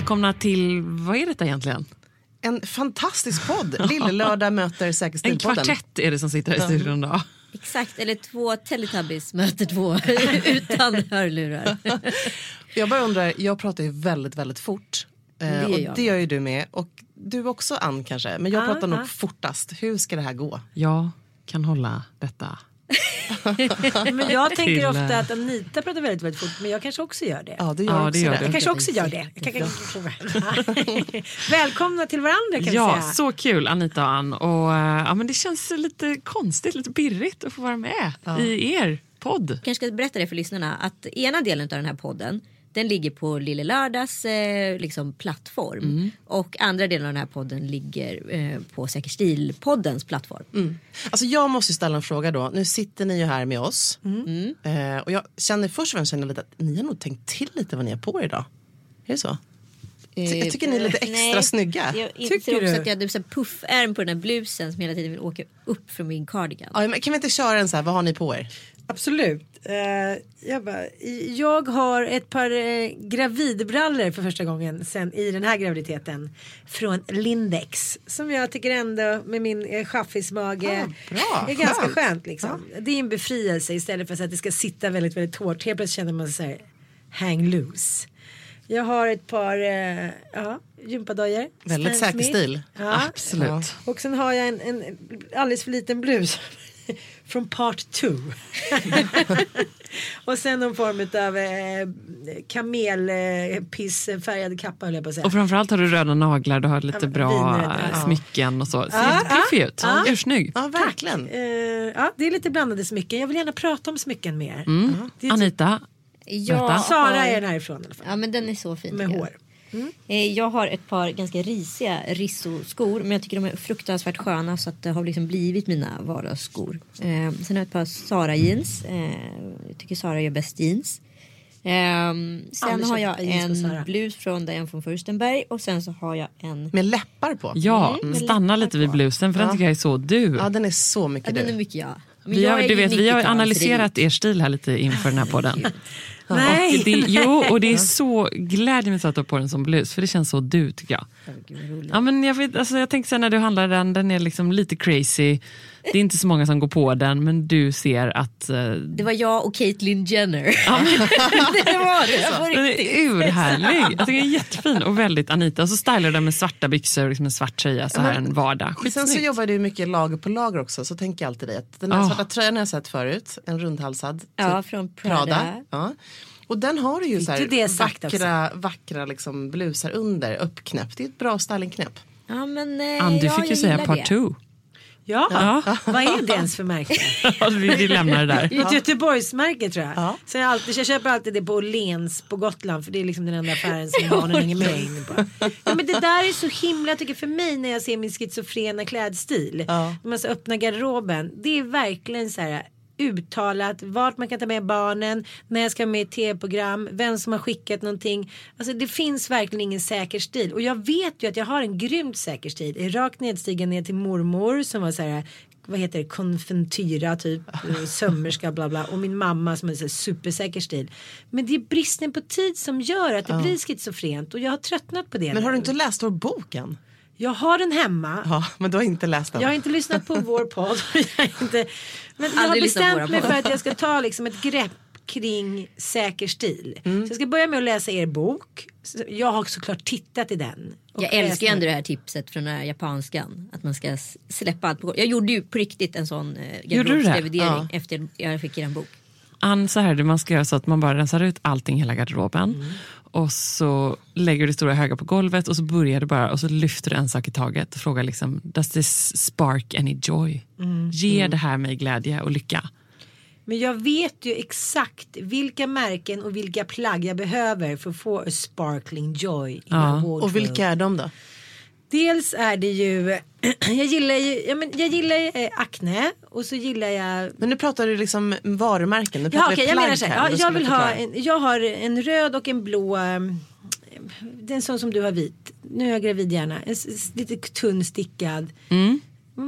Välkomna till, vad är detta egentligen? En fantastisk podd. Lillelördag möter Säker En kvartett är det som sitter här i studion då. Exakt, eller två Teletubbies möter två utan hörlurar. Jag bara undrar, jag pratar ju väldigt, väldigt fort. Eh, Det gör och jag. det gör ju du med. Och du också Ann kanske. Men jag pratar nog fortast. Hur ska det här gå? Jag kan hålla detta. Men jag tänker Till, ofta att Anita pratar väldigt, väldigt fort men jag kanske också gör det. Ja, du gör Ja, också det gör det. Jag kanske också gör det. Välkomna till varandra kan Ja, säga. så kul Anita och Ann. Och, eh, ja, men det känns lite konstigt, lite birrigt att få vara med i er podd. Jag kanske ska berätta det för lyssnarna att ena delen av den här podden den ligger på Lille Lördags eh, liksom, plattform och andra delen av den här podden ligger eh, på Säker Stil-poddens plattform. Alltså jag måste ställa en fråga då. Nu sitter ni ju här med oss. Mm. Eh, och jag känner först och främst känner lite att ni har nog tänkt till lite vad ni har på er idag. Är det så? Ty- Jag tycker ni är lite extra Nej, snygga. Jag inser Tycker också du? att jag hade här puffärm på den här blusen som hela tiden vill åka upp från min cardigan. Ja, kan vi inte köra en så här, vad har ni på er? Absolut. Eh, jag, bara, jag har ett par uh, gravidbrallor för första gången sen i den här graviditeten. Från Lindex. Som jag tycker ändå med min uh, chaffismage Ah, bra, är ganska skönt. skönt. Liksom. Det är en befrielse istället för att det ska sitta väldigt, väldigt hårt. Helt plötsligt känner man sig hang loose. Jag har ett par uh, ja, gympadojor. Väldigt säker stil. Ja. Absolut. Och sen har jag en, en alldeles för liten blus från part two. och sen någon form av eh, kamelpissfärgad kappa höll jag på att säga. Och framförallt har du röda naglar, du har lite Ja, bra vinröda, eh, ja. smycken och så. Ser Ja, jättepiffig ut. ja. Ursnygg. Ja, verkligen. Eh, ja, det är lite blandade smycken. Jag vill gärna prata om smycken mer. Mm. Typ- Anita, Jag Sara har- är den härifrån i alla fall. Ja men den är så fin. Med hår. Eh, Jag har ett par ganska risiga Risso-skor men jag tycker de är fruktansvärt sköna så att det har liksom blivit mina vardagsskor. Eh, sen har jag ett par Sara jeans. Eh, jag tycker Sara gör bäst jeans. Eh, sen har jag Zara. en blus från Diane von Furstenberg och sen så har jag en Med läppar på. ja, Mm, stanna lite vid blusen för den tycker jag är så du. Ja, den är så Ja, mycket den är du. mycket jag. Men Vi jag har, är du vet, vi har 90-tals analyserat er stil här lite inför den här podden. Nej. Och det, jo, och det är så, så att du har på den som blus, för det känns så du tycker jag. Ja, men jag, vet, alltså, jag tänkte sen när du handlar den, den är liksom lite crazy. Det är inte så många som går på den, men du ser att eh, Det var jag och Caitlyn Jenner. det var det. På den är urhärlig. Jag tycker den är jättefin och väldigt Anita. Och så stylar du den med svarta byxor och liksom en svart tröja så här en vardag. Sen så Skitsnyggt. jobbar du mycket lager på lager också. Så tänker jag alltid dig att den här Ah. svarta tröjan har jag sett förut. En rundhalsad. Ja, typ från Prada. Ja. Och den har du ju så här vackra, vackra liksom blusar under uppknäppt. Det är ett bra stylingknäpp. Ja, men, eh, Ann, du ja, fick ju säga part det. two. Ja. Ja. vad är det ens för märke? vi, vi lämnar det där. Ett Göteborgsmärke tror jag. Ja. Så jag, alltid, jag köper alltid det på Åhléns på Gotland för det är liksom den enda affären som barnen hänger med inne på. Ja, men det där är så himla, jag tycker för mig när jag ser min schizofrena klädstil. Ja. När man så öppnar garderoben. Det är verkligen så här uttalat vart man kan ta med barnen, när jag ska med i tv-program, vem som har skickat någonting. Alltså det finns verkligen ingen säker stil och jag vet ju att jag har en grymt säker stil. Rakt nedstigen ner till mormor som var så här vad heter det, konfentyra typ, eh, sömmerska bla bla och min mamma som är här supersäker stil. Men det är bristen på tid som gör att det blir schizofrent och jag har tröttnat på det. Men har nu. du inte läst vår bok än? Jag har den hemma. Ja, men du har inte läst den. Jag har inte lyssnat på vår podd. Jag har inte, men jag har bestämt mig för att jag ska ta liksom ett grepp kring säker stil. Så jag ska börja med att läsa er bok. Jag har såklart tittat i den. och Jag älskar ju ändå det här tipset från den här japanskan. Att man ska släppa allt på Jag gjorde ju på riktigt en sån eh, garderobsrevidering Ja. efter jag fick er bok. Ann, så här, man ska göra så att man bara rensar ut allting i hela garderoben. Mm. Och så lägger du det stora höga på golvet och så börjar du bara och så lyfter du en sak i taget och frågar liksom, does this spark any joy? Mm. Ger det här mig glädje och lycka? Men jag vet ju exakt vilka märken och vilka plagg jag behöver för att få a sparkling joy i Ja. Och vilka är de då? Dels är det ju, jag gillar ju, ja, men jag gillar ju, eh, Acne och så gillar jag Men nu pratar du liksom varumärken. Nu pratar Ja, vi okej, jag plagg menar så här. här. Ja, jag vill ha en, jag har en röd och en blå. ehm, Det är en sån som du har vit. Nu är jag gravid gärna. En lite tunn stickad. Men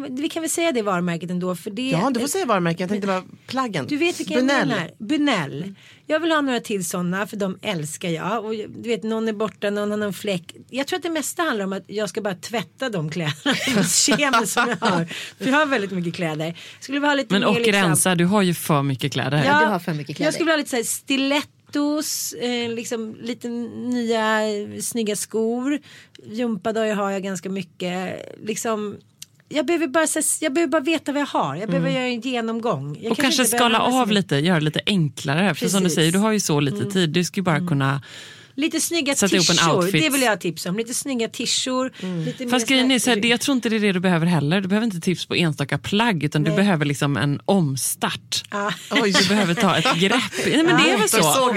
Vi kan väl säga det varumärket ändå för det. Ja, du får säga varumärken. Jag tänkte bara plaggen. Du vet vilka Bunell. jag menar. Bunell. Jag vill ha några till sådana för de älskar jag. Och du vet någon är borta, någon har någon fläck. Jag tror att det mesta handlar om att jag ska bara tvätta de kläderna. Kemiskt som jag har. För jag har väldigt mycket kläder. Skulle vilja ha lite Men mer och liksom- rensa, du har ju för mycket kläder. Ja. du har för mycket kläder. Jag skulle vilja ha lite så här stilettos, eh, liksom lite nya eh, snygga skor. Gympadojor har jag ganska mycket. Liksom, jag, behöver bara, jag behöver bara veta vad jag har. Jag behöver göra en genomgång. Jag Och kanske behöver skala av lite, göra lite enklare. För som du Precis. säger, du har ju så lite tid. Du ska ju bara kunna... Lite snygga tishor, outfit. det vill jag ha tips om. Lite snygga tishor. Lite Fast grejen är så här, jag tror inte det är det du behöver heller. Du behöver inte tips på enstaka plagg utan du Nej. behöver liksom en omstart. Oj, du behöver ta ett grepp. Nej, men det är väl så.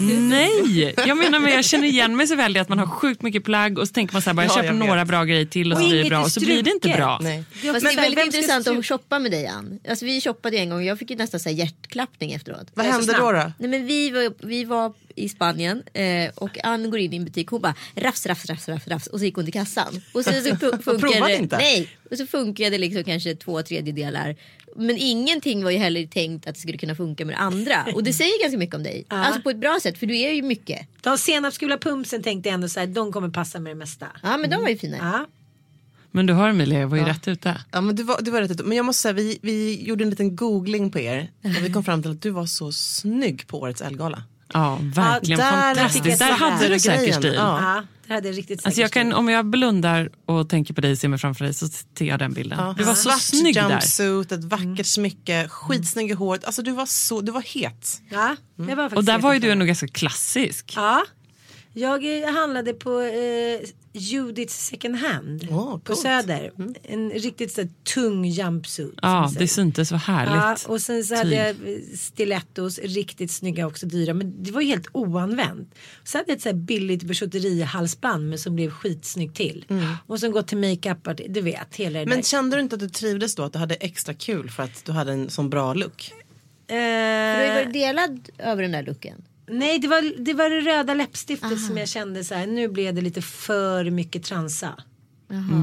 Nej, jag menar men jag känner igen mig så väl i att man har sjukt mycket plagg och så tänker man så här, bara, jag Ja, köper jag några bra grejer till och så blir det bra och så blir det inte bra. Nej. Det är Fast också det är väldigt intressant att shoppa med dig Ann. Alltså, vi shoppade en gång och jag fick ju nästan så här hjärtklappning efteråt. Vad Jag är så hände då? då? Nej, men vi, var, vi var i Spanien eh, och Ann går in i en butik. Hon bara rafs, rafs, rafs, rafs, rafs och så gick hon till kassan. Och så fu- funkar provade det, inte? Nej, och så funkade det liksom kanske två tredjedelar. Men ingenting var ju heller tänkt att det skulle kunna funka med det andra. Och det säger ganska mycket om dig. Alltså på ett bra sätt för du är ju mycket. De senapsgula pumpsen tänkte jag ändå så här, de kommer passa med det mesta. Ja men de var ju fina. Ja. Men du hör Emilia, jag var ju rätt ute. Ja, men du var, du var rätt ute. Men jag måste säga, vi, vi gjorde en liten googling på er. Och vi kom fram till att du var så snygg på årets Elgala. Ja, verkligen Ja, där fantastiskt. Där hade du säker Grejen, stil. ja. Ja, det riktigt säkert. Alltså jag kan, om jag blundar och tänker på dig och ser mig framför dig så ser jag den bilden. Ja. Du var så Svart snygg där. jumpsuit, ett vackert smycke, skitsnygg i håret. Alltså du var så, du var het. Ja, jag var faktiskt Och där var ju du ändå ganska klassisk. Ja. Jag eh, handlade på eh, Judiths second hand Åh, på. Söder. En riktigt så här, tung jumpsuit. Ja, säger. det syntes, vad Ja, härligt. och sen så hade jag eh, stilettos, riktigt snygga också dyra. Men det var ju helt oanvänt. Så hade jag ett så här billigt bijouterihalsband men som blev skitsnyggt till. Och sen gå till makeup, du vet hela det Men där. kände du inte att du trivdes då? Att du hade extra kul för att du hade en sån bra look? Du har ju Eh, varit delad över den där looken. Nej, det var, det var det röda läppstiftet som jag kände så här. Nu blev det lite för mycket transa.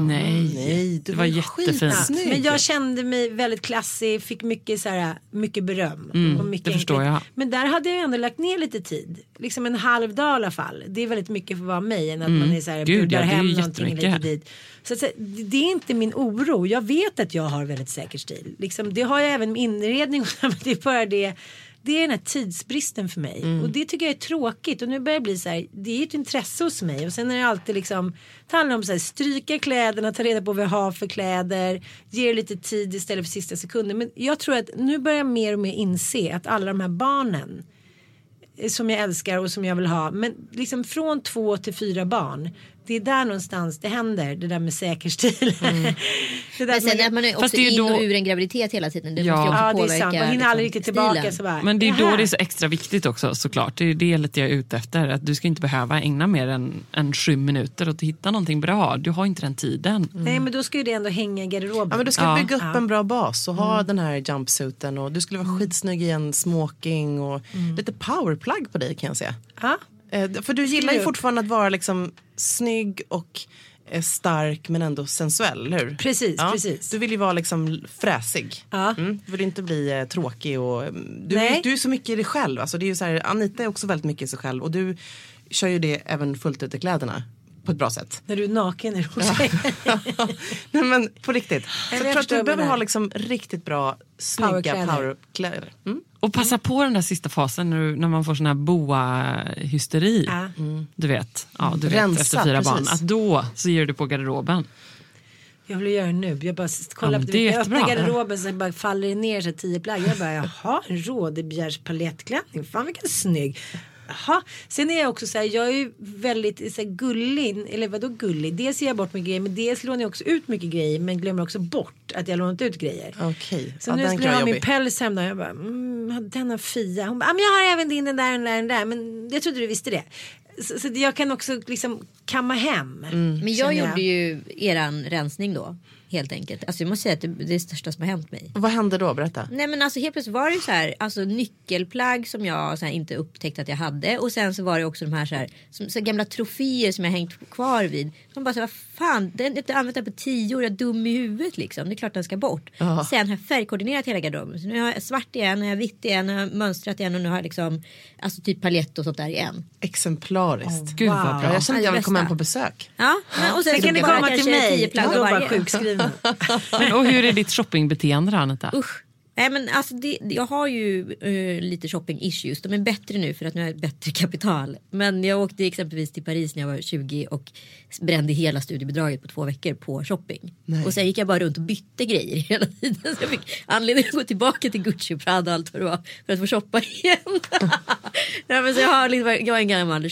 Nej, Nej, du det var jättefint. skitsnygg. Men jag kände mig väldigt klassig, fick mycket, så här, mycket beröm. och mycket det förstår enkelt. jag. Men där hade jag ändå lagt ner lite tid. Liksom en halv dag i alla fall. Det är väldigt mycket för att vara mig än att man är så här, Mm. Gud, ja, det är hem någonting lite dit. Så, säga, det är inte min oro. Jag vet att jag har väldigt säker stil. Liksom, det har jag även med inredning. det är bara det. Det är den här tidsbristen för mig. Mm. Och det tycker jag är tråkigt. Och nu börjar det bli så här. Det är ett intresse hos mig. Och sen är det alltid liksom. Det handlar om så här, stryka kläderna, ta reda på vad jag har för kläder. Ge lite tid istället för sista sekunden. Men jag tror att nu börjar jag mer och mer inse att alla de här barnen som jag älskar och som jag vill ha. Men liksom från två till fyra barn Det är där någonstans det händer, det där med säker stil. det där Men sen att man är Fast också är in och då- ur en graviditet hela tiden. Det Ja. måste ju också Ja det är sant, man hinner aldrig riktigt tillbaka. stilen. Så bara, Men det är då här. det är så extra viktigt också såklart. Det är det lite jag är ute efter. Att du ska inte behöva ägna mer än, än sju minuter åt att hitta någonting bra. Du har inte den tiden. Nej men då ska ju det ändå hänga i garderoben. Ja, men du ska Ja. bygga upp Ja. en bra bas och Mm. ha den här jumpsuiten och du skulle vara skitsnygg i en smoking och Mm. lite powerplug på dig kan jag se. Ja. Eh, För du gillar ju fortfarande att vara liksom snygg och eh, stark men ändå sensuell, eller hur? Precis, precis. Du vill ju vara liksom fräsig. Ja. Mm. Du vill inte bli eh, tråkig och mm, du, Nej. är, du är så mycket i dig själv. Alltså, det är ju så här, Anita är också väldigt mycket i sig själv och du kör ju det även fullt ut i kläderna på ett bra sätt. När du är naken är det. Nej men på riktigt. Jag jag tror att du behöver ha liksom riktigt bra, snygga Powerkläder. powerkläder. Mm. Och passa på den där sista fasen när, du, när man får sån här boa-hysteri. Ja. Du vet, ja, du vet Rensa, efter fyra precis. barn. Att då så ger du på garderoben. Jag vill göra det nu. Jag bara kollar Ja, på det. Jag öppnar garderoben så bara faller det ner så tio plagg. Jag bara jaha en rådebjärs palettklänning. Fan vilken snygg. Jaha. Sen är jag också så här, jag är ju väldigt så här, gullig. Eller vadå gullig? Dels ger jag bort mycket grejer men dels lånar jag också ut mycket grejer men glömmer också bort att jag lånat ut grejer. Okej, Så ja, nu skulle jag ha min päls hem då. Jag bara, mm, den har Fia. Hon bara, ah, men jag har även din, den där, den där, den där. Men jag trodde du visste det. Så, så jag kan också liksom kamma hem. Mm. Men jag känner gjorde ju eran rensning då. Helt enkelt. Alltså jag måste säga att det, det är det största som har hänt mig. Vad hände då? Berätta. Nej men alltså helt plötsligt var det så här, alltså nyckelplagg som jag så här, inte upptäckte att jag hade och sen så var det också de här så här, som, så gamla troféer som jag hängt kvar vid. Som bara så här, vad fan, den har inte använt den på tio år, jag är dum i huvudet liksom. Det är klart den ska bort. Ja. Sen har jag färgkoordinerat hela garderoben. Så nu har jag svart igen, nu har jag vitt igen, nu har jag mönstrat igen och nu har jag liksom alltså typ palett och sånt där igen. Exemplariskt. Gud vad Wow. bra. Ja, jag känner att jag vill komma hem på besök. Ja, men, och sen, Sen kan ni komma till mig. tio plagg Jag av är bara sjukskriven. Men, och hur är ditt shoppingbeteende då Anita? Usch. Nej men alltså det, jag har ju eh, lite shopping issues. De är bättre nu för att nu har jag ett bättre kapital. Men jag åkte exempelvis till Paris när jag var 20 och brände hela studiebidraget på två veckor på shopping. Och sen gick jag bara runt och bytte grejer hela tiden. Så jag fick anledning att gå tillbaka till Gucci och Prada och allt vad det var. För att få shoppa igen. ja, men så jag, har liksom, jag är en gammal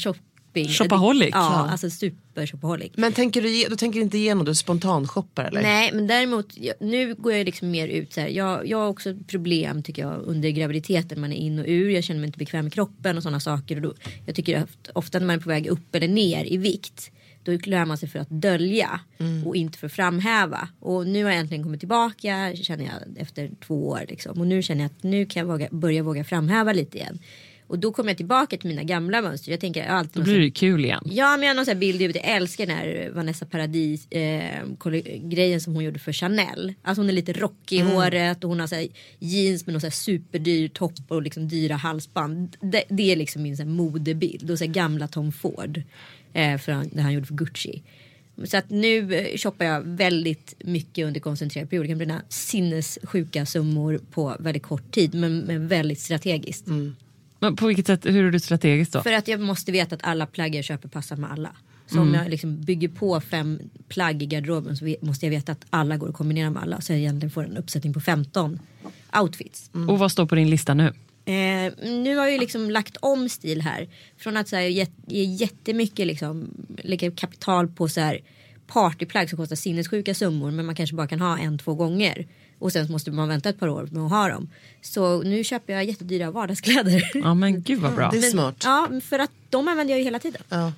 shopping. Shopaholic. Ja, Ja. alltså super shopaholic. Men tänker du, du tänker inte igenom, du spontanshoppar eller? Nej men däremot nu går jag liksom mer ut så här. Jag, jag har också problem tycker jag under graviditeten. Man är in och ur. Jag känner mig inte bekväm med kroppen och sådana saker. Och då, jag tycker att ofta när man är på väg upp eller ner i vikt. Då lär man sig för att dölja och inte för att framhäva. Och nu har jag äntligen kommit tillbaka känner jag efter två år. Liksom. Och nu känner jag att nu kan jag våga, börja våga framhäva lite igen. Och då kommer jag tillbaka till mina gamla mönster. Jag tänker jag alltid Då någon blir det kul igen. Ja men jag har någon sån här bild i huvudet. Jag älskar den här Vanessa Paradis eh, grejen som hon gjorde för Chanel. Alltså hon är lite rockig i håret och hon har så jeans med någon så här superdyr topp och liksom dyra halsband. Det, det är liksom min så här modebild. Och så här gamla Tom Ford. Eh, för han, det han gjorde för Gucci. Så att nu eh, shoppar jag väldigt mycket under koncentrerad period. Jag kan bränna sinnessjuka summor på väldigt kort tid. Men, men väldigt strategiskt. Men på vilket sätt, hur är du strategisk då? För att jag måste veta att alla plagg jag köper passar med alla. Så om jag liksom bygger på fem plagg i garderoben så måste jag veta att alla går att kombinera med alla. Så jag egentligen får en uppsättning på 15 outfits. Och vad står på din lista nu? Eh, nu har jag ju liksom lagt om stil här. Från att så här, ge, ge jättemycket liksom, lägga kapital på så här partyplagg som kostar sinnessjuka summor men man kanske bara kan ha en, två gånger. Och sen måste man vänta ett par år med att ha dem. Så nu köper jag jättedyra vardagskläder. Ja men gud vad bra. Det är smart. Ja, för att de använder jag ju hela tiden. Ja.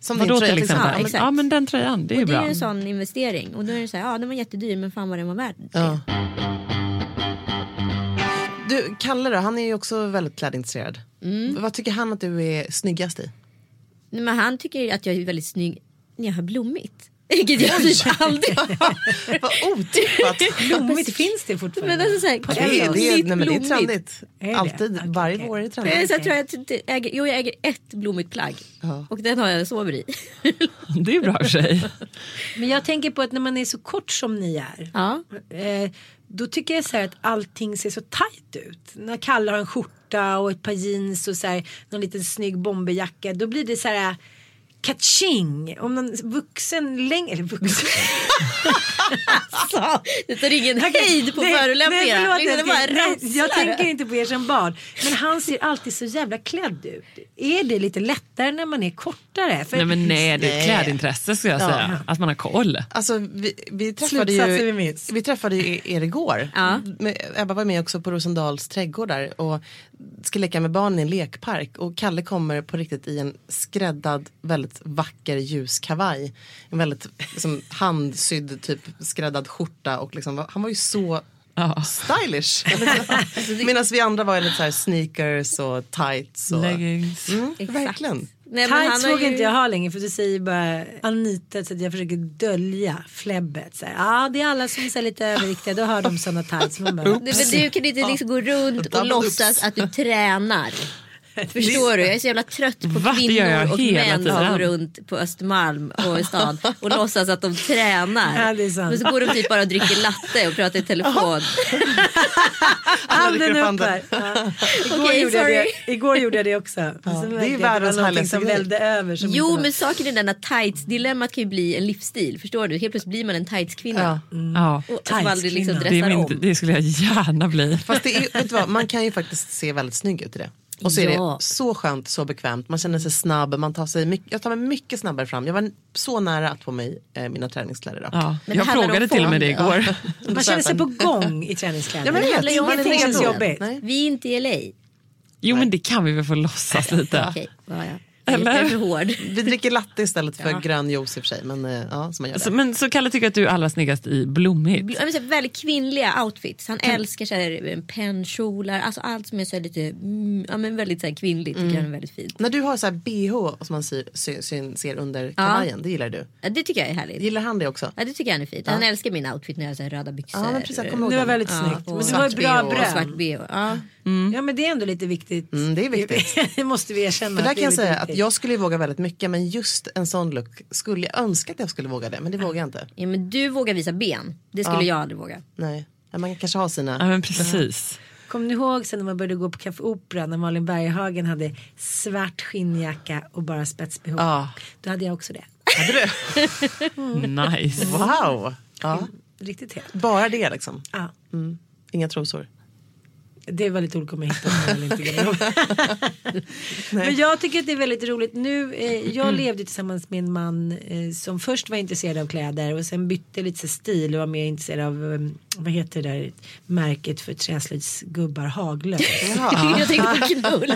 Som Vadå din tröja till exempel? Ja, Ja, exakt. men den tröjan, det är och ju det är bra. ju en sån investering. Och då är det så här, ja den var jättedyr men fan vad den var värd. det. Ja. Du, Kalle då, han är ju också väldigt klädintresserad. Mm. Vad tycker han att du är snyggast i? Nej, Men han tycker att jag är väldigt snygg när jag har blommit. Vilket jag typ aldrig har. Vad otippat. Blommigt finns det fortfarande. Men alltså så här, Det är, det är, nej, men det är trendigt. Är det? Alltid, Okej, varje vår är det Eh, trendigt. Så jag tror att jag äger, jo, jag äger ett blommigt plagg. Ja. Och den har jag sover i. Det är bra för sig. Men jag tänker på att när man är så kort som ni är. Ja. Eh, då tycker jag så här att allting ser så tajt ut. När Kalle har en skjorta och ett par jeans och så här, någon liten snygg bomberjacka. Då blir det så här. Kaching! Om någon vuxen längre, eller vuxen. Alltså, det tar ingen hejd på förolämpningar. Liksom, jag rasslar. tänker inte på er som barn. Men han ser alltid så jävla klädd ut. Är det lite lättare när man är kortare? För Nej men nej, det är ett klädintresse skulle jag säga. Att man har koll. Alltså vi, vi träffade ju vi minns. vi träffade ju er igår. Ja. Med- Ebba var med också på Rosendals trädgård där och ska leka med barnen i en lekpark och Kalle kommer på riktigt i en skräddad väldigt vacker ljus kavaj. En väldigt liksom, handsydd typ skräddad skärta och liksom, han var ju så Ja. stylish. Medan vi andra var lite så här sneakers och tights. Och, Leggings. mm, Exakt. verkligen. Nej, men han Tights har vågar ju- inte jag ha längre för du säger bara Anita så att jag försöker dölja fläbbet. Ja det är alla som är lite överviktiga, då har de sådana tights. Man bara, Nej, men du kan inte liksom gå runt och låtsas att du tränar. Förstår du? Jag är så jävla trött på Va? Kvinnor och män som går runt på Östermalm och i stan och låtsas att de tränar. Ja, det är sant. Men så går de typ bara och dricker latte och pratar i telefon. Handen upp här. Ja. Igår, Okej, gjorde jag det, sorry. igår gjorde jag det också. Och så det är världens härligaste som välde över. Som Jo men saken är den att tights-dilemmat kan ju bli en livsstil. Förstår du? Helt plötsligt blir man en tightskvinna. Ja. Ja. Och som aldrig liksom. Det, min, om. det skulle jag gärna bli. Fast det är, vet du vad, man kan ju faktiskt se väldigt snygg ut i det. Och så är Ja. det så skönt, så bekvämt. Man känner sig snabb, man tar sig mycket, jag tar mig mycket snabbare fram. Jag var så nära att få mig eh, mina träningskläder idag. Ja. Men Jag frågade till och med det igår. Man känner sig på gång i träningskläder. Ja, men Det handlar ju om man är ingenting känns jobbigt. Nej. Vi är inte i LA. Jo men det kan vi väl få låtsas lite. Okej, ja, ja. Eller? är för hård. Vi dricker latte istället för Ja. grön juice i och för sig. Men eh, ja, så man gör det. Så, men så Kalle tycker att du är allra snyggast i blommigt. Vill säga, väldigt kvinnliga outfits. Han älskar så här, pennkjolar, alltså allt som är så här lite, mm, ja, men väldigt så här, kvinnligt tycker han är väldigt fint. När du har så här bh som man ser, ser, ser, ser under kavajen, det gillar du. Ja, det tycker jag är härligt. Gillar han det också? Ja, det tycker jag är fint. Han älskar min outfit när jag har så här, röda byxor. Ja, men precis, jag kommer ihåg Det var väldigt Ja, snyggt. och Men det var bra bröd. svart bh. Ja. Ja men det är ändå lite viktigt. Mm, det är viktigt. det måste vi erkänna. För där att kan jag säga att viktigt. jag skulle våga väldigt mycket men just en sån look skulle jag önska att jag skulle våga det men det vågar jag inte. ja, men du vågar visa ben. Det skulle jag aldrig våga. Nej, Ja, man kanske har sina. Ja men precis. Kommer ni ihåg sen när man började gå på Café Opera när Malin Berghagen hade svart skinnjacka och bara spetsbehov. Ja. Då hade jag också det. Hade du? Nice. Wow! Ja. Riktigt helt. Bara det liksom. Ja. Mm. Inga trosor. Det var lite olika om jag hittade den eller inte. Men jag tycker att det är väldigt roligt. Nu, eh, jag levde tillsammans med en man eh, som först var intresserad av kläder och sen bytte lite så stil och var mer intresserad av eh, vad heter det där märket för träslöjdsgubbar Haglöf. Jag tänkte på knull.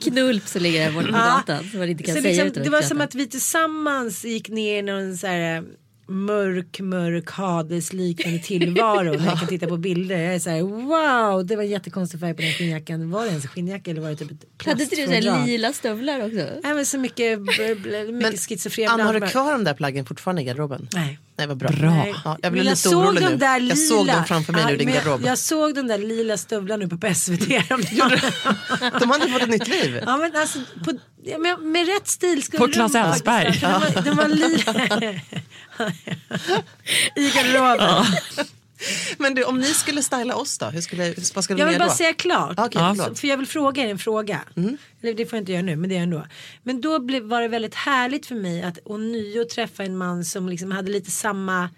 Knulp som ligger där borta på man inte kan Så säga liksom, det var som att vi tillsammans gick ner i någon så här eh, mörk, mörk hadesliknande tillvaro. När jag kan titta på bilder. Jag är så här, wow, det var en jättekonstig färg på den skinnjackan. Var det ens en skinnjacka eller var det typ ett Hade inte du så plastfodral? här lila stövlar också? Nej men så mycket, bl- mycket schizofren. Anna, har du kvar de där plaggen fortfarande i garderoben? Nej. Nej, vad bra. Bra. Ja, jag blev Men lite såg orolig de nu. Där Jag lila, såg dem framför mig nu i din garderob. Jag, jag såg de där lila stövlarna uppe på SVT. De hade fått ett nytt liv. Ja men alltså på, med, med rätt stil skulle På de faktiskt- Elfsberg. De var, de var lila. I garderoben. Men du, om ni skulle styla oss då? Hur skulle, vad skulle Jag vill bara då? säga klart. Okej, Ja, för jag vill fråga er en fråga. Eller det får jag inte göra nu men det är ändå. Men då blev, var det väldigt härligt för mig att ånyo träffa en man som liksom hade lite samma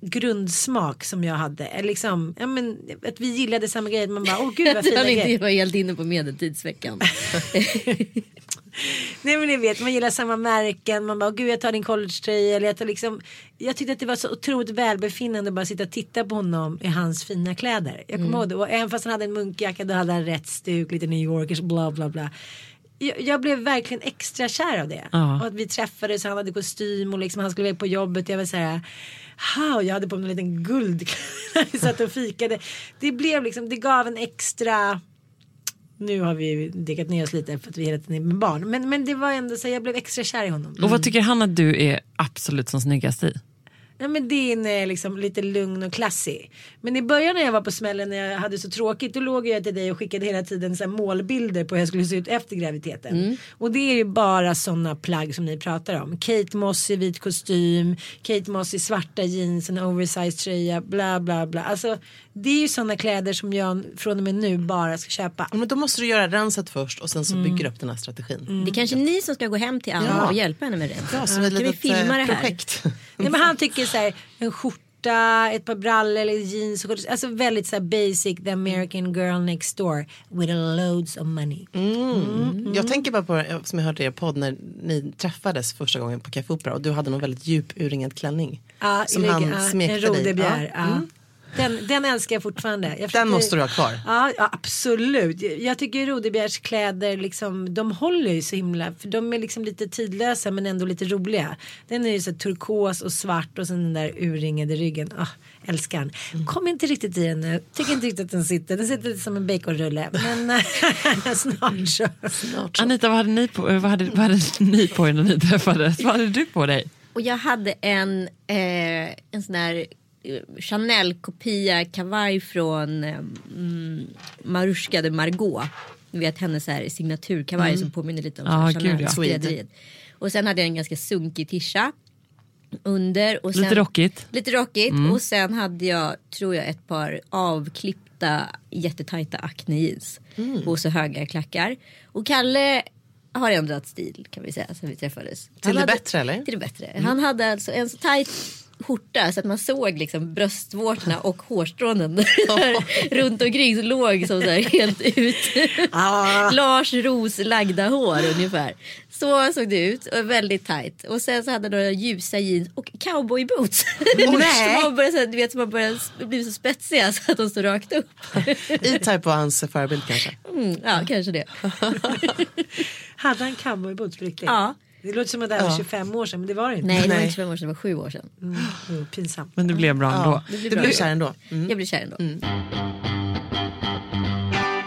grundsmak som jag hade. Eller liksom, ja, men, att vi gillade samma grejer. Man bara, åh gud vad fina grejer. inte var helt inne på medeltidsveckan. Nej men ni vet man gillar samma märken. Man bara gud jag tar din collegetröja. Eller jag, tar liksom, jag tyckte att det var så otroligt välbefinnande att bara sitta och titta på honom i hans fina kläder. Jag kommer ihåg det. Och även fast han hade en munkjacka då hade han rätt stuk. Lite New Yorkers bla bla bla. Jag, blev verkligen extra kär av det. Ja. Och att vi träffades. Han hade kostym och liksom, han skulle iväg på jobbet. Jag var så här. How, jag hade på mig en liten guldkläder. Vi satt och fikade. Det blev liksom, det gav en extra nu har vi ju dickat ner oss lite för att vi hela tiden är med barn. Men, men det var ändå så jag blev extra kär i honom. Och vad tycker han att du är absolut som snyggast i? Ja, men din är liksom lite lugn och klassig. Men i början när jag var på smällen när jag hade så tråkigt då låg jag till dig och skickade hela tiden så här målbilder på hur jag skulle se ut efter graviditeten. Och det är ju bara sådana plagg som ni pratar om. Kate Moss i vit kostym, Kate Moss i svarta jeans, en oversized tröja, bla bla bla. Alltså det är ju sådana kläder som jag från och med nu bara ska köpa. Men då måste du göra renset först och sen så bygger du upp den här strategin. Det är kanske ni som ska gå hem till Anna Ja. och hjälpa henne med det. Ja, som ett kan vi litet filma det eh, här? projekt. Nej, men han tycker så här, en skjorta, ett par brallor eller jeans. Alltså väldigt så här basic, the American girl next door with loads of money. Mm. Jag tänker bara på det som jag hörde i er podd när ni träffades första gången på Café Opera och du hade någon väldigt djup urringad klänning. Ja, som han smekte en dig. rodebjär. Ja. Ja. Mm. Den, den älskar jag fortfarande. Jag Den försöker- måste du ha kvar. Ja, ja absolut. Jag- Jag tycker rodebjärskläder liksom, de håller ju så himla, för de är liksom lite tidlösa men ändå lite roliga. Den är ju så turkos och svart och sen den där urringade ryggen. Ah, älskar den. Mm. Kom inte riktigt i den nu. Tycker inte riktigt att den sitter. Den sitter lite som en baconrulle. Men snart så. Snart så. Anita, vad hade, ni på, vad, hade, vad hade ni på er när ni träffades? Vad hade du på dig? Och jag hade en, eh, en sån här eh, Chanel-kopia kavaj från eh, mm, Marushka de Margot. Ni vet hennes här signaturkavaj som påminner lite om ja. Chanel-skrädderiet. Och sen hade jag en ganska sunkig tisha under. Och sen, Lite rockigt. Lite rockigt. Och sen hade jag, tror jag, ett par avklippta jättetajta acne jeans. Och så höga klackar. Och Kalle har ändrat stil kan vi säga sen vi träffades. Till Han det hade- bättre, eller? Till det bättre. Han hade alltså en så tajt skjorta så att man såg liksom bröstvårtorna och hårstrånen runt omkring så låg som så här helt ut. Lars Ros lagda hår ungefär. Så såg det ut och väldigt tajt. Och sen så hade han några ljusa jeans och cowboyboots. man här, du vet, man börjar bli så spetsiga så att de står rakt upp. E-Type var hans förebild kanske. Mm, ja, kanske det. Hade han cowboyboots på riktigt? Ja. Det låter som att det här var 25 år sedan men det var det inte. Nej, det var Nej. inte 25 år sedan, det var sju år sedan. Mm, mm, pinsamt. Men det blev bra ändå. Ja, Det du blev kär ändå. Mm. Jag blev kär ändå.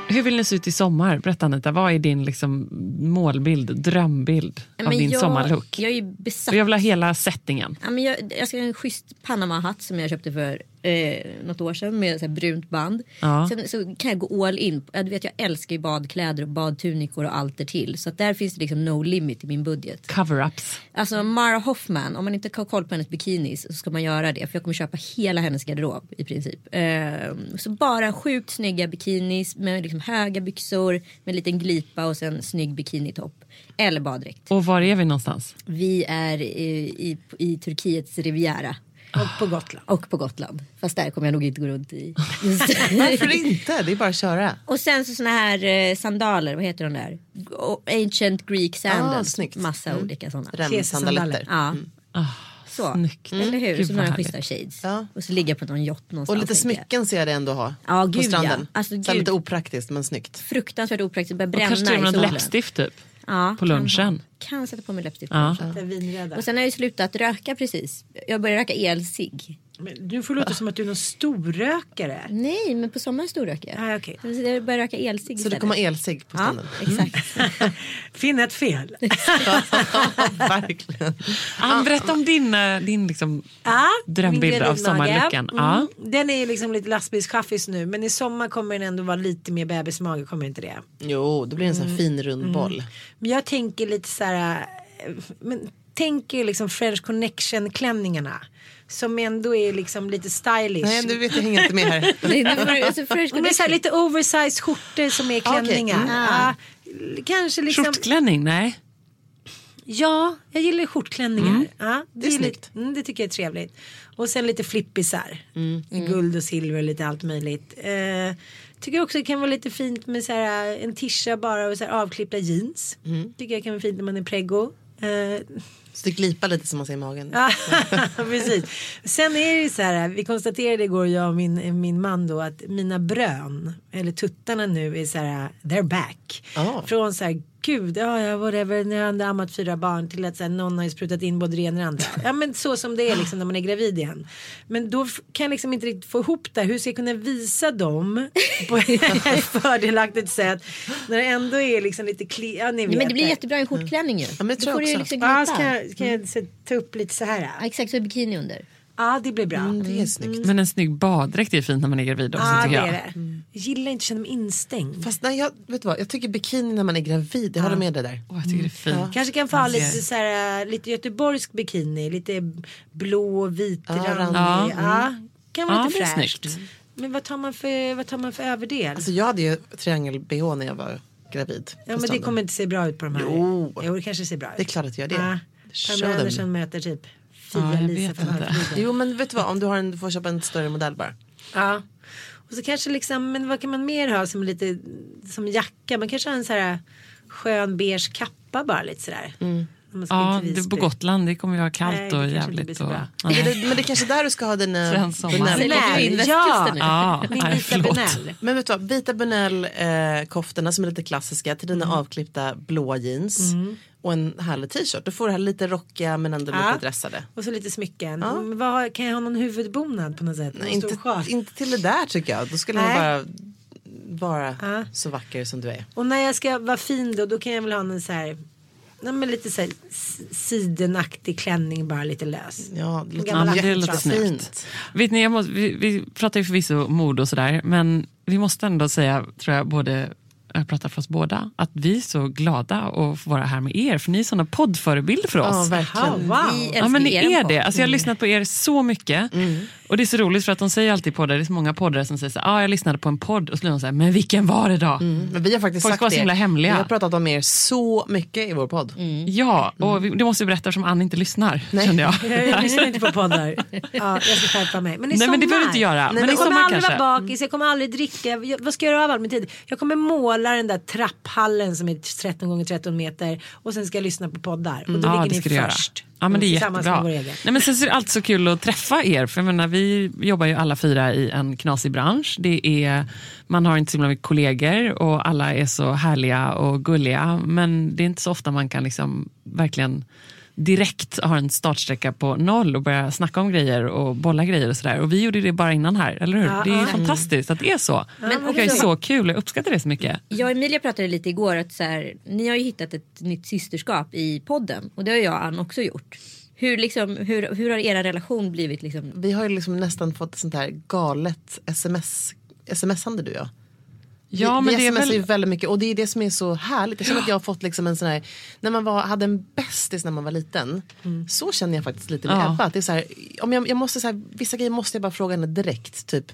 Hur vill ni se ut i sommar? Berätta Anita, vad är din liksom, målbild, drömbild av Men din jag, sommarlook? Jag är besatt. Och jag vill ha hela settingen. Ja, men jag, jag ska ha en schysst Panama-hatt som jag köpte för eh, något år sedan med så brunt band. Ja. Sen så kan jag gå all in. Ja, Du vet, jag älskar ju badkläder och badtunikor och allt därtill. Så att där finns det liksom no limit i min budget. Cover-ups. Alltså Mara Hoffman, om man inte har koll på hennes bikinis så ska man göra det. För jag kommer köpa hela hennes garderob i princip. Ehm, så bara sjukt snygga bikinis med liksom höga byxor med en liten glipa och sen snygg bikinitopp. Eller baddräkt. Och var är vi någonstans? Vi är i, i, i Turkiets Riviera. Och på Gotland. Och på Gotland. Fast där kommer jag nog inte gå runt i. Varför inte? Det är bara att köra. Och sen så såna här eh, sandaler, vad heter de där? Ancient Greek sandals. Ah, snyggt. Massa olika sådana. Remsandaletter. Ja. Ah, Så. Snyggt. Eller hur? Gud, så några schyssta shades. Ja. Och så ligga på någon yacht någonstans. Och lite smycken ser jag det ändå ha. Ja, på gud, stranden. ja. Alltså, Så lite opraktiskt men snyggt. Fruktansvärt opraktiskt, börjar Och bränna kanske till och i med läppstift typ. Ja, på lunchen. ha. Kan sätta på mig läppstift på Ja. Det. Och sen har jag ju slutat röka precis. Jag började röka elcigg. Men du får låta som att du är någon storrökare. Nej, men på sommaren storröker jag. Ah. Så jag började röka elcigg Så det istället. kommer elsig på Ja, stranden. Mm. exakt. Finn ett fel. Verkligen. Ah, berätta om din, eh, din liksom, Ja, drömbild av sommarluckan. Ja. Mm. Den är ju liksom lite lastbilschaffis nu men i sommar kommer den ändå vara lite mer bebismage kommer inte det. Jo, det blir en sån här fin rund boll. Men jag tänker lite så här. Eh, Men tänker liksom French connection klänningarna. Som ändå är liksom lite stylish. Nej, du vet jag hänger inte med här. Alltså, Men så här, lite oversized skjortor som är Okej. klänningar. Mm. Ja, kanske liksom. Skjortklänning? Nej. Ja, jag gillar skjortklänningar. Ja, det, Det är lite, snyggt. mm, det tycker jag är trevligt. Och sen lite flippisar. Guld och silver och lite allt möjligt. Eh, tycker också det kan vara lite fint med så här, en tisha bara och så här, avklippta jeans. Tycker jag kan vara fint när man är preggo. Eh, Så det glipar lite som man säger i magen. Precis. Sen är det ju så här, vi konstaterade igår jag och min, min man då att mina brön, eller tuttarna nu är så här, they're back. Ah. Från så här, gud, ja, ja, whatever, när jag hade ammat fyra barn till att så här, någon har sprutat in både det ena och det andra. Ja, men så som det är liksom när man är gravid igen. Men då kan jag liksom inte riktigt få ihop det. Hur ska jag kunna visa dem på ett fördelaktigt sätt när det ändå är liksom lite kli- ja, ni vet Men det blir jättebra i en skjortklänning ju. men det Då tror får jag du ju också. liksom Ja, glipa. ska, jag- ska jag så, ta upp lite så här. Ja, exakt, så är bikini under. Ja det blir bra. Mm, det är snyggt. Men en snygg baddräkt är fint när man är gravid också Ja tycker det är det. Jag gillar inte att känna mig instängd. Fast nej, jag, vet du vad, jag tycker bikini när man är gravid, jag håller med dig där. Åh, jag tycker det är fint. Kanske kan få ha lite, så här, lite göteborgsk bikini, lite blå och vit Ja, randig. randig. Ja, kan vara Ja, lite det är fräscht. snyggt. Men vad tar man för, vad tar man för överdel? Alltså jag hade ju triangel-bh när jag var gravid. ja men det kommer inte se bra ut på de här. Jo. jo det kanske ser bra ut. Det är klart att det gör det. Ja. Show Pamela. Andersson möter typ Fia Ja, jag Lisa vet från inte. Jo men vet du vad, om du, har en, du får köpa en större modell bara. Ja. Och så kanske liksom, men vad kan man mer ha som lite som jacka? Man kanske har en så här skön beige kappa bara lite sådär. Mm. Om man ska Ja, det, på. Gotland det kommer ju vara kallt Nej, och jävligt. Och. Nej. Men det, men det är kanske där du ska ha dina du Bunell, ja! Ja, nej. Bunell. Men vet du vad, vita Bunell eh, som är lite klassiska till dina avklippta blåa jeans och en härlig t-shirt. Då får du det här lite rockiga men ändå Ja. lite dressade. Och så lite smycken. Ja. Vad, kan jag ha någon huvudbonad på något sätt? Nej, inte, inte till det där tycker jag. Då skulle Nej. bara vara Ja. så vacker som du är. Och när jag ska vara fin då, då kan jag väl ha en så här, nej, men lite så här sidenaktig klänning bara lite lös. Ja, det låter Ja, men det låter snyggt. Vet ni, jag måste, vi, vi pratar ju förvisso mode och sådär, men vi måste ändå säga, tror jag, både jag pratar för oss båda, att vi är så glada att få vara här med er, för ni är såna poddförebilder för oss. Ja, verkligen. Ja, wow. Vi älskar Ja men ni er är det. Alltså, jag har lyssnat på er så mycket. Och det är så roligt för att de säger alltid i poddar, det är så många poddare som säger så här, ah, jag lyssnade på en podd och så blir de så här, men vilken var det då? Men vi har faktiskt Folk sagt ska vara så det. himla hemliga. Vi har pratat om er så mycket i vår podd. Ja, och vi, det måste vi berätta eftersom Ann inte lyssnar, kände jag. Jag lyssnar inte på poddar. Ja, jag ska skärpa mig. Men i Nej sommar. men det behöver du inte göra. men jag i kommer sommar aldrig vara bakis, jag kommer aldrig dricka. Jag, vad ska jag göra av all min tid? Jag kommer måla den där trapphallen som är 13 gånger 13 meter och sen ska jag lyssna på poddar. Och då Ja, ligger det ni göra. först. Ja, men det är jättebra. Nej, men sen är det alltid så kul att träffa er. För jag menar, vi jobbar ju alla fyra i en knasig bransch. Det är, man har inte så himla mycket kollegor och alla är så härliga och gulliga. Men det är inte så ofta man kan liksom verkligen direkt ha en startsträcka på noll och börja snacka om grejer och bolla grejer och sådär. Och vi gjorde det bara innan här, eller hur? Ja, det är ju ja. fantastiskt att det är så. Men och det är så kul, jag uppskattar det så mycket. Jag och Emilia pratade lite igår att så här, ni har ju hittat ett nytt systerskap i podden och det har jag och Ann också gjort. Hur, liksom, hur, hur har era relation blivit? Liksom? Vi har ju liksom nästan fått ett sånt här galet sms, smsande du och jag. Ja, vi, men vi det smsar väl... ju väldigt mycket och det är det som är så härligt. Jag känner att jag har fått liksom en sån här, när man var, hade en bästis när man var liten. Så känner jag faktiskt lite med Ja. Ebba. Att det är så här, om jag, jag måste så här, vissa grejer måste jag bara fråga henne direkt. Typ,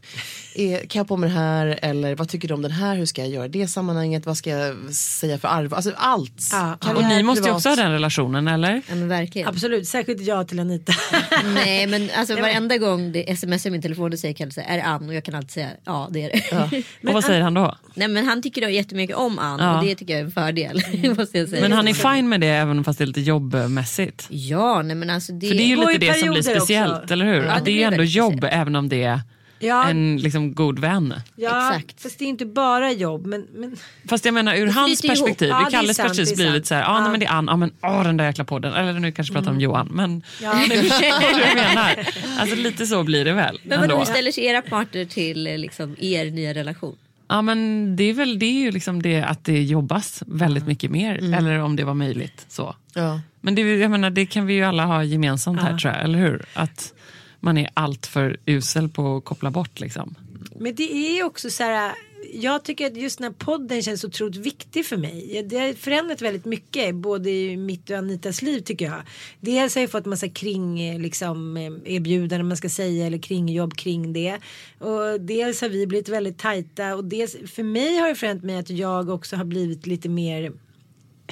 är, kan jag på mig det här? Eller vad tycker du om den här? Hur ska jag göra det sammanhanget? Vad ska jag säga för arv? Alltså allt. Ja, Och Karriär, ni måste ju också ha den relationen, eller? Ja, men verkligen. Absolut, särskilt jag till Anita. Nej men alltså varenda gång det smsar i min telefon och säger Kalle är det Ann och jag kan alltid säga ja det är det. och vad säger han då? Nej men han tycker då jättemycket om Ann Ja. och det tycker jag är en fördel. måste jag säga. Men han är fine med det även fast det är lite jobbmässigt? Ja nej men alltså det. För det är ju lite det som blir speciellt, också. eller hur? Ja, att det det är ändå jobb speciellt. även om det är Ja, en liksom, god vän. ja Exakt. fast det är inte bara jobb. Men, men Fast jag menar ur Det hans ihop. perspektiv, Ja, det ur Kalles sant, perspektiv blir det lite så här, ah, Ja. nej, men det är Ann, ah, men åh den där jäkla podden. Eller nu kanske pratar om Johan, men Ja. Men förstår du vad jag menar? Alltså lite så blir det väl. Men vadå, hur ställer sig era partner till liksom, er nya relation? Ja men det är väl det är ju liksom det att det jobbas väldigt mycket mer, eller om det var möjligt. så. Ja. Men det, jag menar, det kan vi ju alla ha gemensamt här tror jag, eller hur? Att man är allt för usel på att koppla bort liksom. Men det är också så här. Jag tycker att just den här podden känns otroligt viktig för mig. Det har förändrat väldigt mycket både i mitt och Anitas liv tycker jag. Dels har jag fått massa kring eh, liksom, eh, erbjudanden man ska säga eller kringjobb kring det. Och dels har vi blivit väldigt tajta och dels för mig har det förändrat mig att jag också har blivit lite mer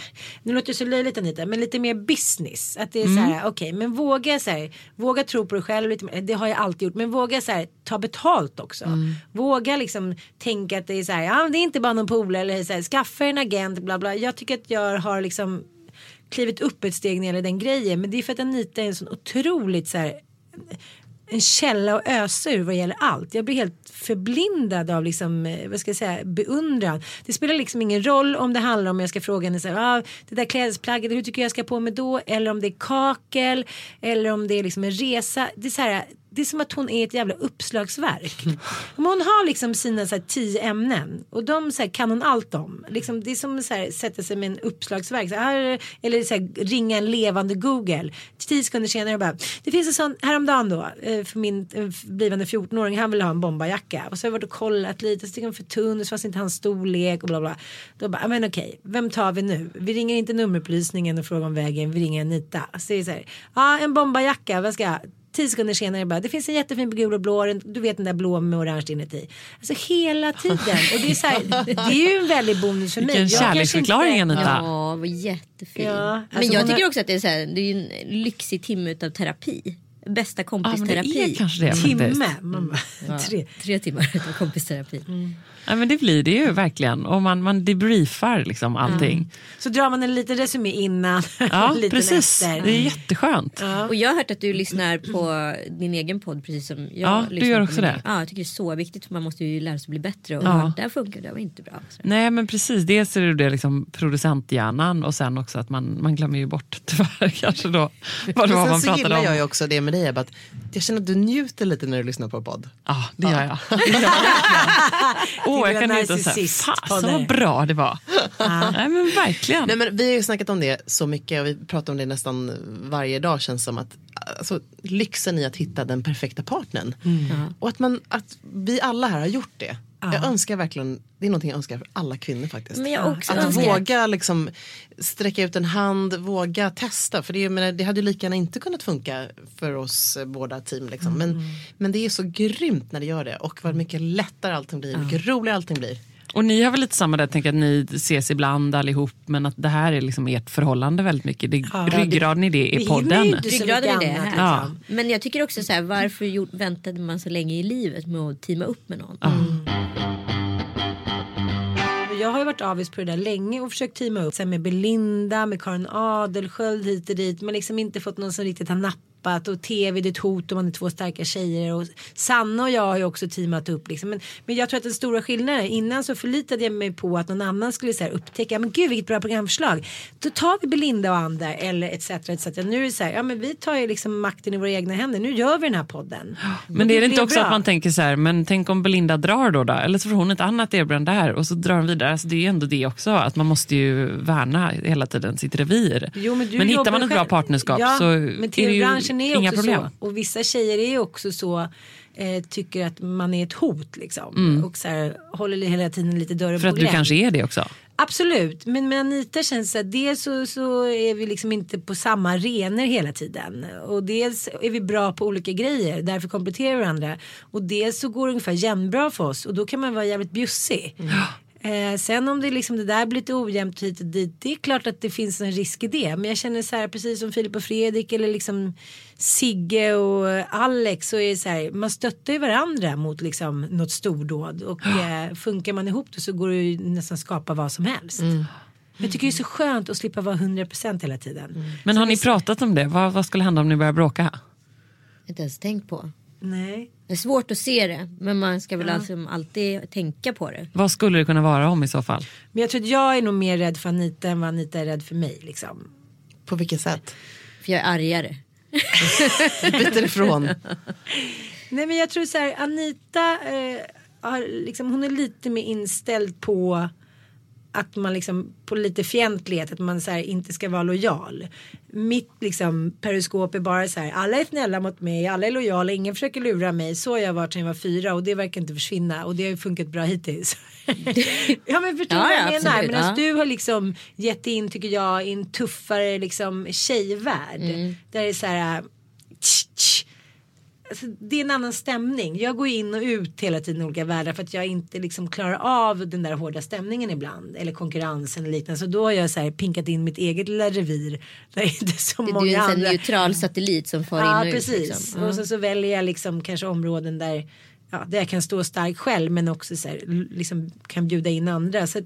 nu låter det så löjligt Anita, men lite mer business. Att det är så här, okej, men våga så här, våga tro på dig själv, lite, mer. det har jag alltid gjort, men våga så här, ta betalt också. Våga liksom tänka att det är så här, ja det är inte bara någon polare eller så här, skaffa en agent, bla bla. Jag tycker att jag har liksom klivit upp ett steg när det gäller den grejen, men det är för att Anita är en sån otroligt så här en källa att ösa ur vad gäller allt. Jag blir helt förblindad av liksom, eh, vad ska jag säga, beundran. Det spelar liksom ingen roll om det handlar om jag ska fråga henne så här, ah, det där klädesplagget, hur tycker jag ska på mig då? Eller om det är kakel eller om det är liksom en resa. Det är så här, det är som att hon är ett jävla uppslagsverk. Hon har liksom sina så här, tio ämnen och de så här, kan hon allt om. Liksom, det är som att sätta sig med en uppslagsverk. Så här, eller så här, ringa en levande Google. Tio sekunder senare bara. Det finns en sån häromdagen då. Eh, för min eh, blivande 14-åring. Han vill ha en bombarjacka. Och så har jag varit och kollat lite. Så tycker han för tunn. Så fanns inte hans storlek. Och bla bla. Då bara. Men okej. Vem tar vi nu? Vi ringer inte nummerupplysningen och frågar om vägen. Vi ringer Anita. Så det är så här. Ja en bombarjacka. Vad ska jag? Tio sekunder senare bara, det finns en jättefin på gul och blå, du vet den där blå med orange inuti. Alltså hela tiden. Och det är, så här, det är ju en väldig bonus för mig. Vilken kärleksförklaring inte- Anita. Ja, vad jättefin. Ja, Men alltså jag hon tycker har- också att det är, så här, det är en lyxig timme utav terapi. Bästa Ja, det kompisterapi. är kanske det Timme. faktiskt. Man bara, tre. Tre timmar kompisterapi. Ja, men det blir det ju verkligen. Och man, man debriefar liksom allting. Så drar man en liten resumé innan. Ja, precis. efter. Det är jätteskönt. Och jag har hört att du lyssnar på din egen podd precis som jag Ja, du gör också det. Ja, jag tycker det är så viktigt för man måste ju lära sig bli bättre. Och Ja. där funkar det var inte bra. Så. Nej men precis, dels är det det liksom producenthjärnan och sen också att man, man glömmer ju bort tyvärr kanske då vad det var man sen så pratade gillar om. jag ju också det med dig Ebba, att jag känner att du njuter lite när du lyssnar på podd. Ja jag. Det gör jag. Åh jag kan njuta narcissist på fasen dig. vad bra det var. Nej men verkligen. Nej, men vi har ju snackat om det så mycket och vi pratar om det nästan varje dag känns som att alltså, lyxen i att hitta den perfekta partnern. Och att, man, att vi alla här har gjort det. Jag önskar verkligen, det är någonting jag önskar för alla kvinnor faktiskt. Men jag också att önskar- våga liksom sträcka ut en hand, våga testa. För det, menar, det hade ju lika gärna inte kunnat funka för oss båda team. Liksom. Men, men det är så grymt när det gör det. Och vad mycket lättare allting blir, mycket roligare allting blir. Och ni har väl lite samma där, tänker att ni ses ibland allihop men att det här är liksom ert förhållande väldigt mycket. Det, ryggraden i det Vi är podden. inte så Ryggraden mycket är det annat, här. liksom. Men jag tycker också så här, varför väntade man så länge i livet med att teama upp med någon? Jag har ju varit avis på det där länge och försökt teama upp sen med Belinda, med Karin Adelsköld hit och dit men liksom inte fått någon som riktigt har nappat och tv det är ett hot om man är två starka tjejer och Sanna och jag har ju också teamat upp liksom. men, men jag tror att den stora skillnaden innan så förlitade jag mig på att någon annan skulle så här, upptäcka men gud vilket bra programförslag då tar vi Belinda och andra eller etc. etc. Nu är det så här ja men vi tar ju liksom makten i våra egna händer nu gör vi den här podden. Men det är det inte också bra. att man tänker så här, men tänk om Belinda drar då, då eller så får hon ett annat erbjudande där och så drar hon vidare. Alltså det är ju ändå det också, att man måste ju värna hela tiden sitt revir. Jo, men du hittar man ett bra själv. partnerskap ja, så men är det ju tv-branschen är inga också problem. så. Och vissa tjejer är ju också så. Eh, tycker att man är ett hot liksom. Och så här, håller hela tiden lite dörren Mm. För på att du kanske är det också. Absolut, men med Anita känns det att dels så, så är vi liksom inte på samma arenor hela tiden. Och dels är vi bra på olika grejer, därför kompletterar vi varandra. Och dels så går det ungefär jämnbra för oss och då kan man vara jävligt bjussig. Eh, sen om det, liksom, det där blir lite ojämnt hit och dit, det är klart att det finns en risk i det. Men jag känner så här, precis som Filip och Fredrik eller liksom Sigge och Alex, så är det så här, man stöttar ju varandra mot liksom något stordåd. Och eh, funkar man ihop det så går det ju nästan skapa vad som helst. Jag tycker det är så skönt att slippa vara 100% hela tiden. Men har ni pratat om det? Vad, vad skulle hända om ni börjar bråka? Inte ens tänkt på. Nej. Det är svårt att se det men man ska väl alltså alltid tänka på det. Vad skulle det kunna vara om i så fall? Men jag tror att jag är nog mer rädd för Anita än vad Anita är rädd för mig. Liksom. På vilket sätt? För jag är argare. Byter ifrån. Nej men jag tror så här Anita eh, har, liksom, hon är lite mer inställd på att man liksom på lite fientlighet att man så här, inte ska vara lojal. Mitt liksom periskop är bara så här alla är snälla mot mig, alla är lojala, ingen försöker lura mig. Så har jag varit sedan jag var fyra och det verkar inte försvinna och det har ju funkat bra hittills. ja men förstår du Ja, vad ja, jag menar? absolut, Medan ja. du har liksom gett in tycker jag i en tuffare liksom tjejvärld. Där det är så här tsch, tsch, Alltså, det är en annan stämning. Jag går in och ut hela tiden i olika världar för att jag inte liksom klarar av den där hårda stämningen ibland. Eller konkurrensen eller liknande. Så då har jag så här pinkat in mitt eget lilla revir. Där inte är så Det är många ju en sån andra. neutral satellit som far Ja in och precis. ut. Liksom. Och så, så väljer jag liksom kanske områden där, ja, där jag kan stå stark själv men också så här, liksom kan bjuda in andra. Så att,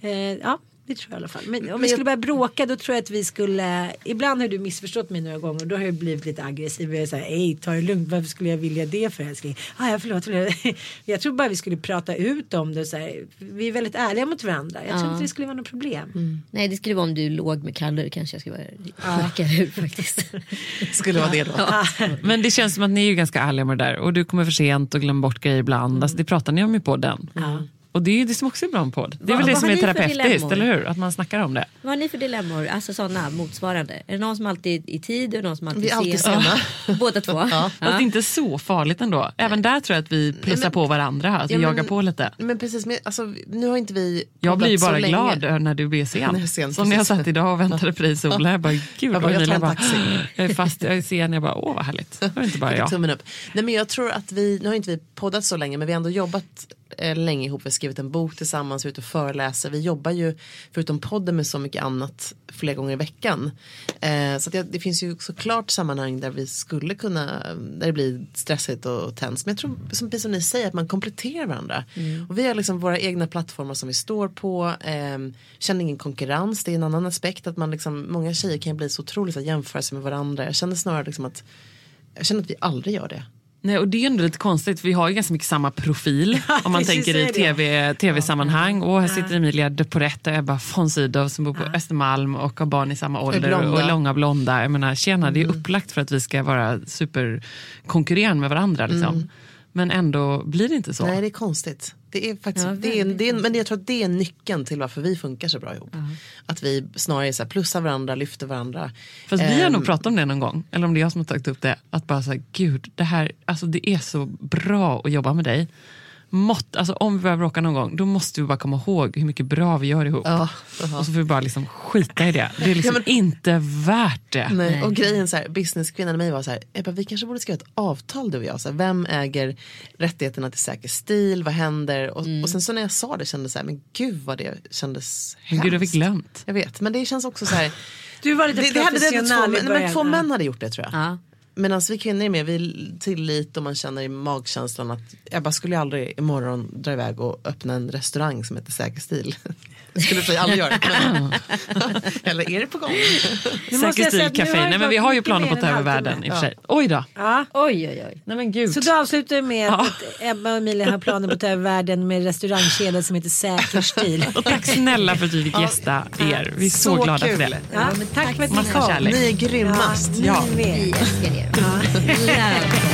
eh, ja, Det tror jag i alla fall. Men om vi skulle börja bråka då tror jag att vi skulle. Ibland har du missförstått mig några gånger och då har jag blivit lite aggressiv. Jag är så här, ej ta det lugnt. Varför skulle jag vilja det för älskling? Ah, ja, förlåt, förlåt. Jag tror bara vi skulle prata ut om det. Så här. Vi är väldigt ärliga mot varandra. Jag tror Ja. inte det skulle vara något problem. Mm. Nej det skulle vara om du låg med Kalle. Kanske jag skulle vara skäckare ut faktiskt. Skulle vara det då. Men det känns som att ni är ju ganska ärliga med det där. Och du kommer för sent och glömmer bort grejer ibland. Alltså, det pratar ni om i podden. Och det är ju det som också är bra med podd. Det är Vad- väl det som har är ni för terapeutiskt, eller hur? Att man snackar om det. Vad har ni för dilemmor? Alltså sådana motsvarande. Är det någon som alltid är i tid och någon som alltid Vi är alltid sen? sena. Båda två? Ja. Fast det är inte så farligt ändå. Även där tror jag att vi plussar men- på varandra. Att vi Ja, men- jagar på lite. Men precis, men, alltså, nu har inte vi Jag blir ju bara glad när du blir sen. Jag sen, Som när jag satt idag och väntade på dig i solen. Jag bara, gud Jag bara, jag en bara, taxi. jag är fast, jag är sen. Jag bara, åh vad härligt. Det var inte bara jag. Tummen upp. Nej, men jag tror att vi, nu har inte vi poddat så länge men vi har ändå jobbat länge ihop. Vi har skrivit en bok tillsammans, vi är ute och föreläser. Vi jobbar ju förutom podden med så mycket annat flera gånger i veckan. Eh, så jag, det finns ju såklart sammanhang där vi skulle kunna, där det blir stressigt och tens. Men jag tror som, precis som ni säger att man kompletterar varandra. Och vi har liksom våra egna plattformar som vi står på. Eh, känner ingen konkurrens, det är en annan aspekt. Att man liksom, många tjejer kan ju bli så otroligt att jämföra sig med varandra. Jag känner snarare liksom att jag känner att vi aldrig gör det. Nej, och det är ändå lite konstigt, vi har ju ganska mycket samma profil. om man tänker i är. TV, tv-sammanhang. Och här sitter Emilia de Porretta och Ebba von Sydow som bor på Östermalm och har barn i samma ålder. blonda. Och är långa blonda. Jag menar, tjena, det är upplagt för att vi ska vara superkonkurrerande med varandra. Liksom. Men ändå blir det inte så. Nej det är konstigt. Det är faktiskt, Ja, det är, det är, men jag tror att det är nyckeln till varför vi funkar så bra ihop. Att vi snarare så här plussar varandra, lyfter varandra. Fast vi har Ehm, nog pratat om det någon gång, eller om det är jag som har tagit upp det. Att bara säga, gud, det här, alltså det är så bra att jobba med dig. Mått, alltså om vi börjar bråka någon gång, då måste vi bara komma ihåg hur mycket bra vi gör ihop. Ja, Och så får vi bara liksom skita i det. Det är liksom Ja, inte värt det. Nej. Och grejen så här, businesskvinnan i mig var så här, bara, vi kanske borde skriva ett avtal du och jag. Så här, vem äger rättigheterna till säker stil, vad händer? Och, och sen så när jag sa det kände jag så här, men gud vad det kändes Men gud, har vi hemskt. glömt? Jag vet, men det känns också så här. Du var lite det, det hade det två, i men, men två män hade gjort det tror jag. Ja. Medan vi kvinnor är mer vi tillit och man känner i magkänslan att jag bara skulle aldrig imorgon dra iväg och öppna en restaurang som heter Säker stil. Skulle jag aldrig göra. Eller är det på gång? Säga det Nej, men vi har ju planer på att ta över världen i och för sig. Oj då. Ja. Oj oj oj. Nej men gud. Så du avslutar med Ja. att Ebba och Emilia har planer på att ta över världen med restaurangkedjan som heter Säker stil. Och tack snälla för att vi fick gästa er. Vi är så, Så glada för kul. det. Ja, men tack för att ni kom. kärlek. Ni är grymmast. Ja. Ni med. Vi älskar er.